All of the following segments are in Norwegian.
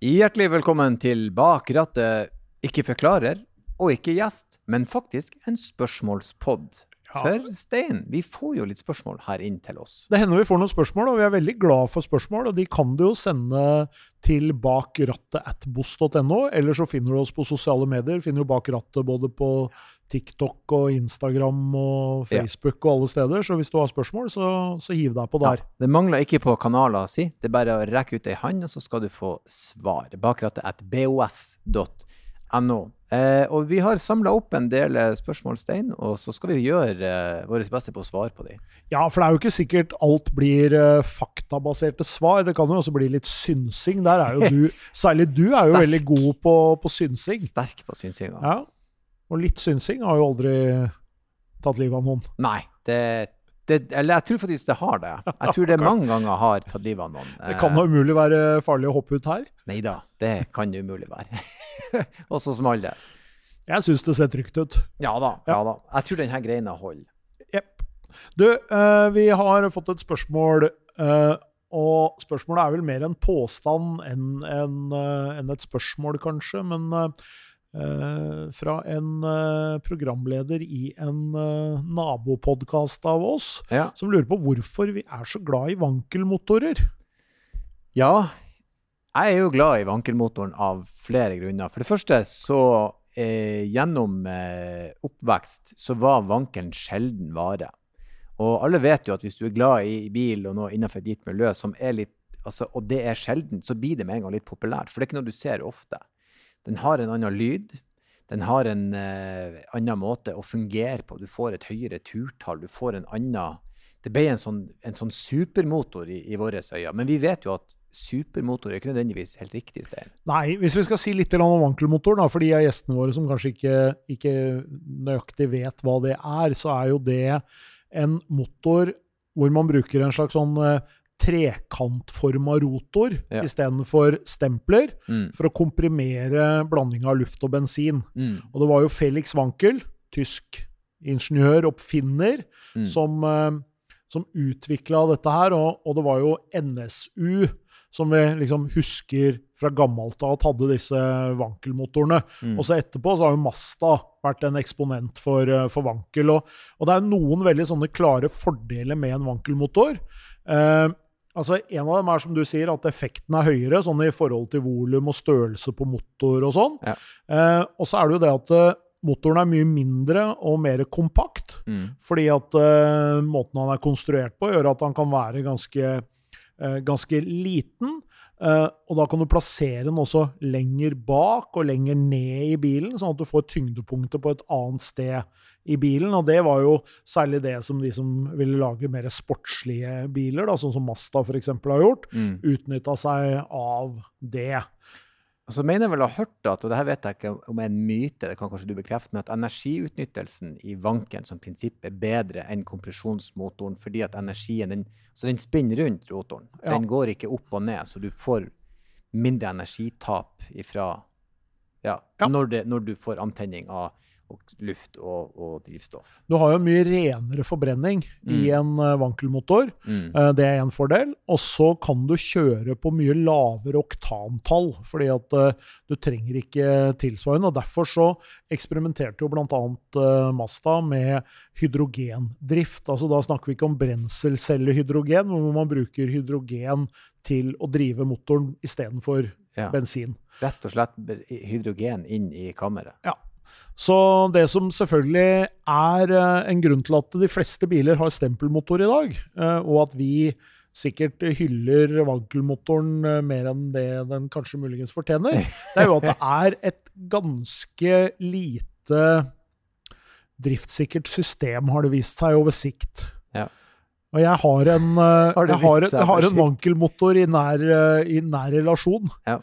Hjertelig velkommen til Bak rattet. Ikke forklarer og ikke gjest, men faktisk en spørsmålspod. Ja. For Stein, vi får jo litt spørsmål her inn til oss. Det hender vi får noen spørsmål, og vi er veldig glad for spørsmål. og De kan du jo sende til bakrattet.boss.no, eller så finner du oss på sosiale medier. Finner jo Bak rattet både på TikTok og Instagram og Ja. Facebook og alle steder. Så hvis du har spørsmål, så, så hiv deg på der. Det mangler ikke på kanaler, si. Det er bare å rekke ut ei hånd, og så skal du få svar. Bakrattet at bos.no. Eh, og vi har samla opp en del eh, spørsmål, Stein, og så skal vi gjøre eh, vårt beste på å svare på dem. Ja, for det er jo ikke sikkert alt blir eh, faktabaserte svar. Det kan jo også bli litt synsing. Der er jo du, særlig du, er jo veldig god på, på synsing. Sterk på synsinga. Ja. Og litt synsing har jo aldri tatt livet av noen. Nei, det, det Eller jeg tror faktisk det har det. Jeg tror det mange ganger har tatt livet av noen. Det kan da umulig være farlig å hoppe ut her. Nei da, det kan det umulig være. Og så alle. det. Jeg syns det ser trygt ut. Ja da. ja da. Jeg tror denne greina holder. Jepp. Du, eh, vi har fått et spørsmål, eh, og spørsmålet er vel mer en påstand enn en, eh, enn et spørsmål, kanskje. Men eh, fra en eh, programleder i en uh, nabopodkast av oss, Ja. som lurer på hvorfor vi er så glad i vankelmotorer. ja, jeg er jo glad i vankelmotoren av flere grunner. For det første så eh, gjennom eh, oppvekst så var vankelen sjelden vare. Og alle vet jo at hvis du er glad i bil og noe innenfor ditt miljø som er litt altså, Og det er sjelden, så blir det med en gang litt populært. For det er ikke noe du ser ofte. Den har en annen lyd. Den har en eh, annen måte å fungere på. Du får et høyere turtall. Du får en annen Det ble en sånn, en sånn supermotor i, i våre øyne. Men vi vet jo at supermotor er ikke nødvendigvis helt riktig, sted. Nei, hvis vi skal si litt om vankelmotoren, for de av gjestene våre som kanskje ikke, ikke nøyaktig vet hva det er, så er jo det en motor hvor man bruker en slags sånn eh, trekantforma rotor Ja. istedenfor stempler, Mm. for å komprimere blanding av luft og bensin. Mm. Og det var jo Felix Wankel, tysk ingeniør, oppfinner, Mm. som, eh, som utvikla dette her. Og, og det var jo NSU som vi liksom husker fra gammelt av at hadde disse vankelmotorene. Mm. Og så etterpå så har jo Masta vært en eksponent for, eh, for Wankel. Og, og det er noen veldig sånne klare fordeler med en vankelmotor. Eh, altså En av dem er som du sier, at effekten er høyere, sånn i forhold til volum og størrelse på motor og sånn. Ja. Eh, og så er det jo det at eh, motoren er mye mindre og mer kompakt. Mm. Fordi at eh, måten han er konstruert på, gjør at han kan være ganske, eh, ganske liten. Eh, og da kan du plassere den også lenger bak og lenger ned i bilen, sånn at du får tyngdepunktet på et annet sted i bilen. Og det var jo særlig det som de som ville lage mer sportslige biler, da, sånn som Mazda f.eks. har gjort, Mm. utnytta seg av det. Og så mener jeg vel å ha hørt at, og det her vet jeg ikke om er en myte, det kan kanskje du bekrefte, men at energiutnyttelsen i vanken som prinsipp er bedre enn kompresjonsmotoren, fordi at energien den, så den spinner rundt rotoren. Ja. Den går ikke opp og ned, så du får mindre energitap ifra ja, Ja. Når, det, når du får antenning av og luft og, og drivstoff. Du har jo mye renere forbrenning i en eh, vankelmotor. Mm. Eh, Det er en fordel. Og så kan du kjøre på mye lavere oktantall, fordi at eh, du trenger ikke tilsvarende. og Derfor så eksperimenterte jo bl.a. Masta med hydrogendrift. Altså Da snakker vi ikke om brenselcellehydrogen, men hvor man bruker hydrogen til å drive motoren istedenfor Ja. bensin. Rett og slett hydrogen inn i kammeret. Ja. Så det som selvfølgelig er eh, en grunn til at de fleste biler har stempelmotor i dag, eh, og at vi sikkert hyller vankelmotoren eh, mer enn det den kanskje muligens fortjener, det er jo at det er et ganske lite driftssikkert system, har det vist seg over sikt. Ja. Og jeg har en, jeg har, jeg har en vankelmotor i nær, i nær relasjon. Ja.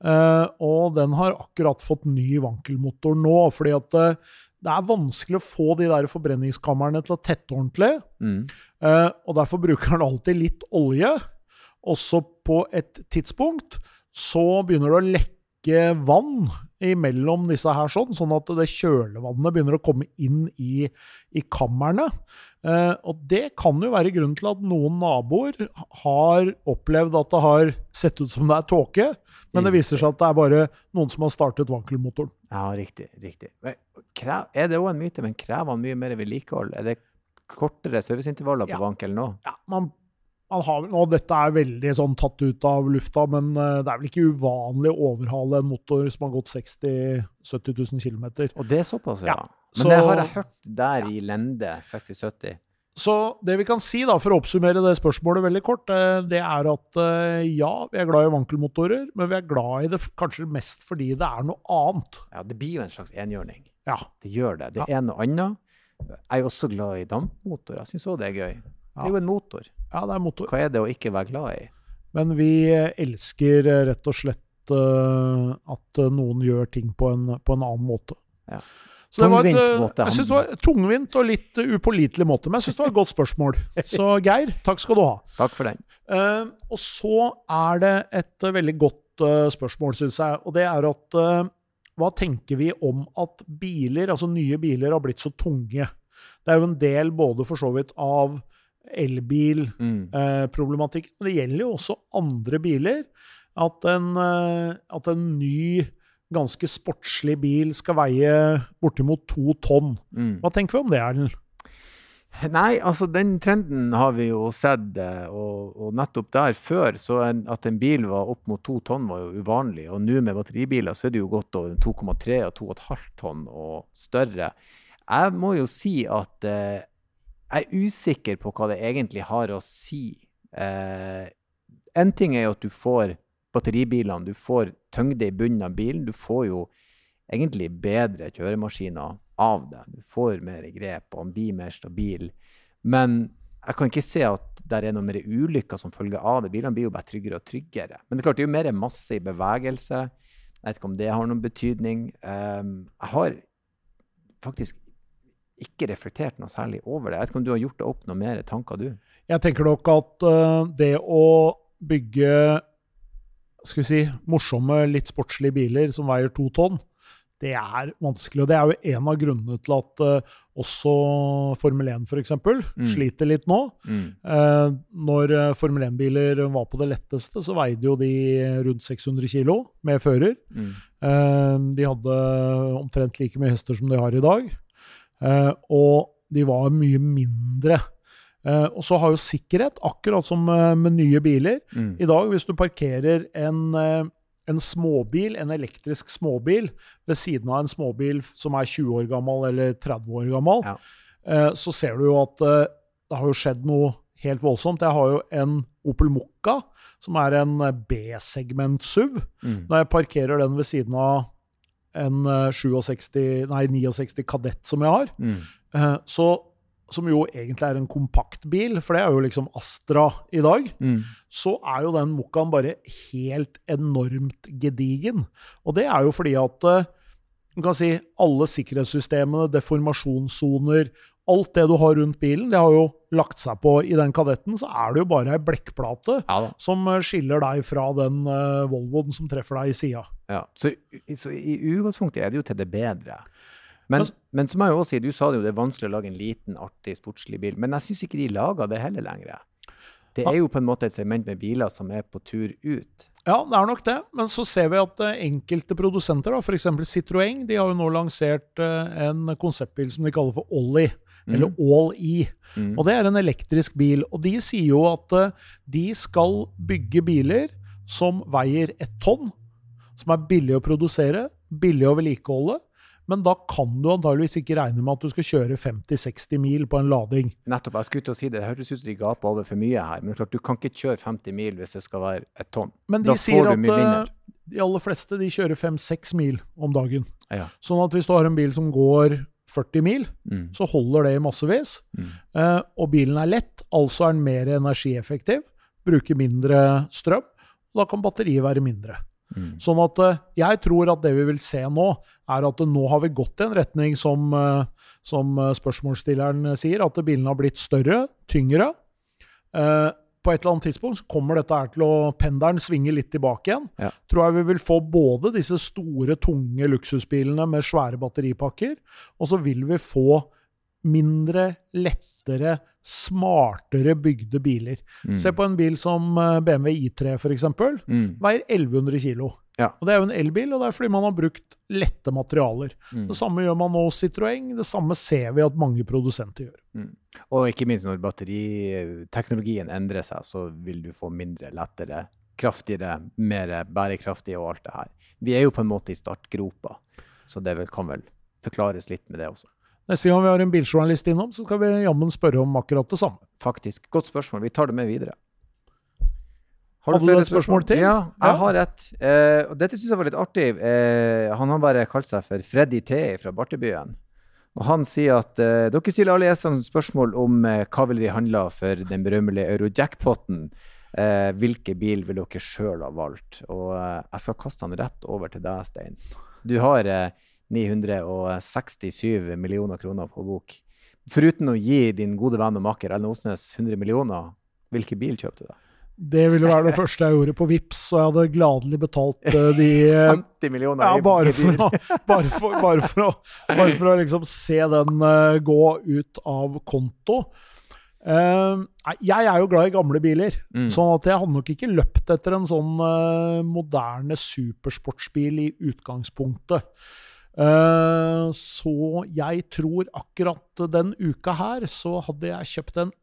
Eh, og den har akkurat fått ny vankelmotor nå, fordi at uh, det er vanskelig å få de der forbrenningskamrene til å tette ordentlig. Mm. Uh, og derfor bruker den alltid litt olje. Også på et tidspunkt så begynner det å ikke vann imellom disse her, sånn, sånn at det kjølevannet begynner å komme inn i, i kammerne. Eh, og det kan jo være grunnen til at noen naboer har opplevd at det har sett ut som det er tåke, men det viser seg at det er bare noen som har startet vankelmotoren. Ja, riktig. riktig. Men, krev, er det òg en myte, men krever han mye mer vedlikehold? Er det kortere serviceintervaller på Ja. vankelen nå? Ja, man har, og dette er veldig sånn tatt ut av lufta, men eh, det er vel ikke uvanlig å overhale en motor som har gått 60 000-70 000 km. Og det er såpass, ja. Ja, Men så- det har jeg hørt der i lende 60-70. Så det vi kan si, da, for å oppsummere det spørsmålet veldig kort, eh, det er at eh, ja, vi er glad i vankelmotorer, men vi er glad i det kanskje mest fordi det er noe annet. Ja, det blir jo en slags enhjørning. Ja. Det gjør det. Det er noe annet. Jeg er også glad i dampmotorer. Jeg syns òg det er gøy. Det er jo en motor. Ja, det er motor. Hva er det å ikke være glad i? Men vi eh, elsker eh, rett og slett uh, at noen gjør ting på en, på en annen måte. Ja. Så det var et, måte. Jeg synes det var tungvint og litt upålitelig måte, men jeg syns det var et godt spørsmål. Så Geir, takk skal du ha. Takk for den. Uh, og så er det et veldig godt uh, spørsmål, syns jeg. Og det er at hva tenker vi om at biler, altså nye biler, har blitt så tunge? Det er jo en del både for så vidt av elbilproblematikken, Mm. Eh, det gjelder jo også andre biler. At en, eh, at en ny, ganske sportslig bil skal veie bortimot to tonn. Mm. Hva tenker vi om det, Erlend? Nei, altså den trenden har vi jo sett, eh, og, og nettopp der før, så en, at en bil var opp mot to tonn var jo uvanlig. Og nå med batteribiler så er det jo gått over 2,3 og 2,5 tonn og større. Jeg må jo si at eh, jeg er usikker på hva det egentlig har å si. Eh, en ting er jo at du får batteribilene, du får tyngde i bunnen av bilen. Du får jo egentlig bedre kjøremaskiner av det. Du får mer grep, og den blir mer stabil. Men jeg kan ikke se at det er noe mer ulykker som følge av det. Bilene blir jo bare tryggere og tryggere. Men det er klart, det er jo mer masse i bevegelse. Jeg vet ikke om det har noen betydning. Um, jeg har faktisk ikke reflektert noe særlig over det. Jeg vet ikke om du har gjort deg opp noe mer tanker, du? Jeg tenker nok at uh, det å bygge skal vi si, morsomme, litt sportslige biler som veier to tonn, det er vanskelig. Og det er jo en av grunnene til at uh, også Formel 1 f.eks. Mm. sliter litt nå. Mm. Eh, når Formel 1-biler var på det letteste, så veide jo de rundt 600 kg med fører. Mm. Eh, de hadde omtrent like mye hester som de har i dag. Eh, og de var mye mindre. Eh, og så har jo sikkerhet, akkurat som eh, med nye biler. Mm. I dag, hvis du parkerer en, en småbil, en elektrisk småbil, ved siden av en småbil som er 20 år gammel eller 30 år gammel, Ja. eh, så ser du jo at det har jo skjedd noe helt voldsomt. Jeg har jo en Opel Mokka, som er en B-segment SUV. Mm. Når jeg parkerer den ved siden av en eh, 67, nei, 69 Kadett som jeg har, Mm. eh, så, som jo egentlig er en kompaktbil, for det er jo liksom Astra i dag, Mm. så er jo den Mokkaen bare helt enormt gedigen. Og det er jo fordi at eh, du kan si alle sikkerhetssystemene, deformasjonssoner, alt det du har rundt bilen, det har jo lagt seg på i den kadetten, så er det jo bare ei blekkplate Ja som eh, skiller deg fra den uh, Volvoen som treffer deg i sida. Ja. Så, så i utgangspunktet er det jo til det bedre. Men, Men- men som jeg også sier, du sa det jo, det er vanskelig å lage en liten, artig, sportslig bil. Men jeg syns ikke de lager det heller lenger. Det er jo på en måte et segment med biler som er på tur ut. Ja, det er nok det, men så ser vi at eh, enkelte produsenter, f.eks. Citroën, de har jo nå lansert en konseptbil som de kaller for Ollie, eller All-E. Mm. Og det er en elektrisk bil. Og de sier jo at uh, de skal bygge biler som veier ett tonn, som er billig å produsere, billig å vedlikeholde. Men da kan du antageligvis ikke regne med at du skal kjøre 50-60 mil på en lading. Nettopp. Jeg skulle til å si det, det hørtes ut som de gaper over for mye her. Men klart, du kan ikke kjøre 50 mil hvis det skal være et tonn. Men de Da sier får du mye eh, mindre. de aller fleste de kjører 5-6 mil om dagen. Ja. Sånn at hvis du har en bil som går 40 mil, Mm. så holder det i massevis. Mm. Eh, og bilen er lett, altså er den mer energieffektiv, bruker mindre strøm, og da kan batteriet være mindre. Mm. Sånn at eh, jeg tror at det vi vil se nå, er at nå har vi gått i en retning som, eh, som eh, spørsmålsstilleren sier, at bilene har blitt større, tyngre. Eh, på et eller annet tidspunkt så kommer dette her til å pendelen svinge litt tilbake igjen. Ja. Tror jeg vi vil få både disse store, tunge luksusbilene med svære batteripakker, og så vil vi få mindre, lettere, smartere bygde biler. Mm. Se på en bil som eh, BMW I3 f.eks. Mm. Veier 1100 kg. Ja. Og Det er jo en elbil, og det er fordi man har brukt lette materialer. Mm. Det samme gjør man nå hos Citroën. Det samme ser vi at mange produsenter gjør. Mm. Og ikke minst når batteriteknologien endrer seg, så vil du få mindre, lettere, kraftigere, mer bærekraftig og alt det her. Vi er jo på en måte i startgropa, så det kan vel forklares litt med det også. Neste gang vi har en biljournalist innom, så skal vi jammen spørre om akkurat det samme. Faktisk. Godt spørsmål. Vi tar det med videre. Har du flere spørsmål? spørsmål til? Ja, jeg har et. Eh, og dette syns jeg var litt artig. Eh, han har bare kalt seg for Freddy T fra Bartebyen. Og han sier at eh, dere stiller alle gjestene spørsmål om eh, hva vil de handle for den berømmelige eurojackpoten. Eh, hvilke bil vil dere sjøl ha valgt? Og eh, jeg skal kaste han rett over til deg, Stein. Du har eh, 967 millioner kroner på bok. Foruten å gi din gode venn og makker Ellen Osnes 100 millioner, hvilken bil kjøpte du da? Det ville være det første jeg gjorde på Vips, og jeg hadde gladelig betalt eh, de eh, 50 millioner Ja, bare for, å, bare for, bare for, å, bare for å liksom se den eh, gå ut av konto. Eh, jeg er jo glad i gamle biler, Mm. sånn at jeg hadde nok ikke løpt etter en sånn eh, moderne supersportsbil i utgangspunktet. Eh, så jeg tror akkurat den uka her så hadde jeg kjøpt en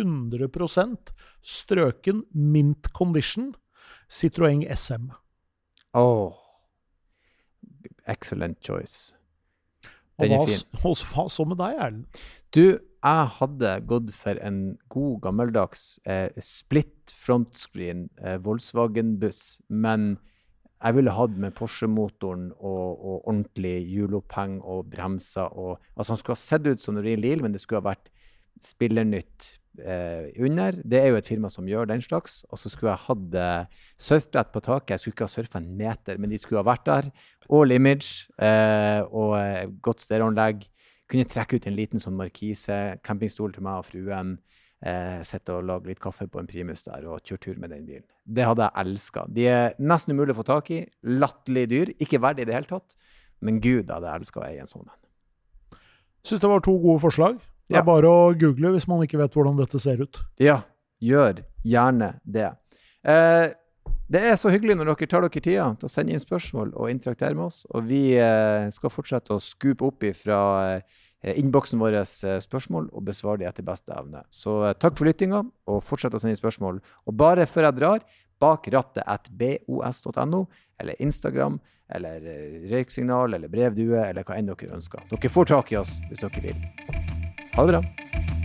100% strøken mint condition Citroën SM. Åh. Excellent choice. Den er fin. og hva så med deg, Erlend? Du, jeg hadde gått for en god, gammeldags eh, split frontscreen eh, Volkswagen-buss, men jeg ville hatt med Porsche-motoren og, og ordentlig hjuloppheng og bremser og Altså, han skulle ha sett ut som en real men det skulle ha vært spillernytt eh, under. Det er jo et firma som gjør den slags. Og så skulle jeg hatt eh, surfbrett på taket. Jeg skulle ikke ha surfa en meter, men de skulle ha vært der. All image eh, og eh, godt stereoanlegg. Kunne trekke ut en liten sånn markise, campingstol til meg og fruen. Eh, Sitte og lage litt kaffe på en primus der og kjøre tur med den bilen. Det hadde jeg elska. De er nesten umulig å få tak i. Latterlig dyr. Ikke verdig i det hele tatt. Men gud, jeg hadde elska å eie en sånn en. Syns det var to gode forslag. Det Ja. er bare å google hvis man ikke vet hvordan dette ser ut. Ja, gjør gjerne det. Eh, det er så hyggelig når dere tar dere tida til å sende inn spørsmål og interaktere med oss. Og vi eh, skal fortsette å skupe opp fra eh, innboksen vår eh, spørsmål og besvar de etter beste evne. Så eh, takk for lyttinga, og fortsett å sende spørsmål. Og bare før jeg drar, bak rattet at bos.no, eller Instagram, eller eh, røyksignal, eller brevdue, eller hva enn dere ønsker. Dere får tak i oss hvis dere vil. Ha det bra.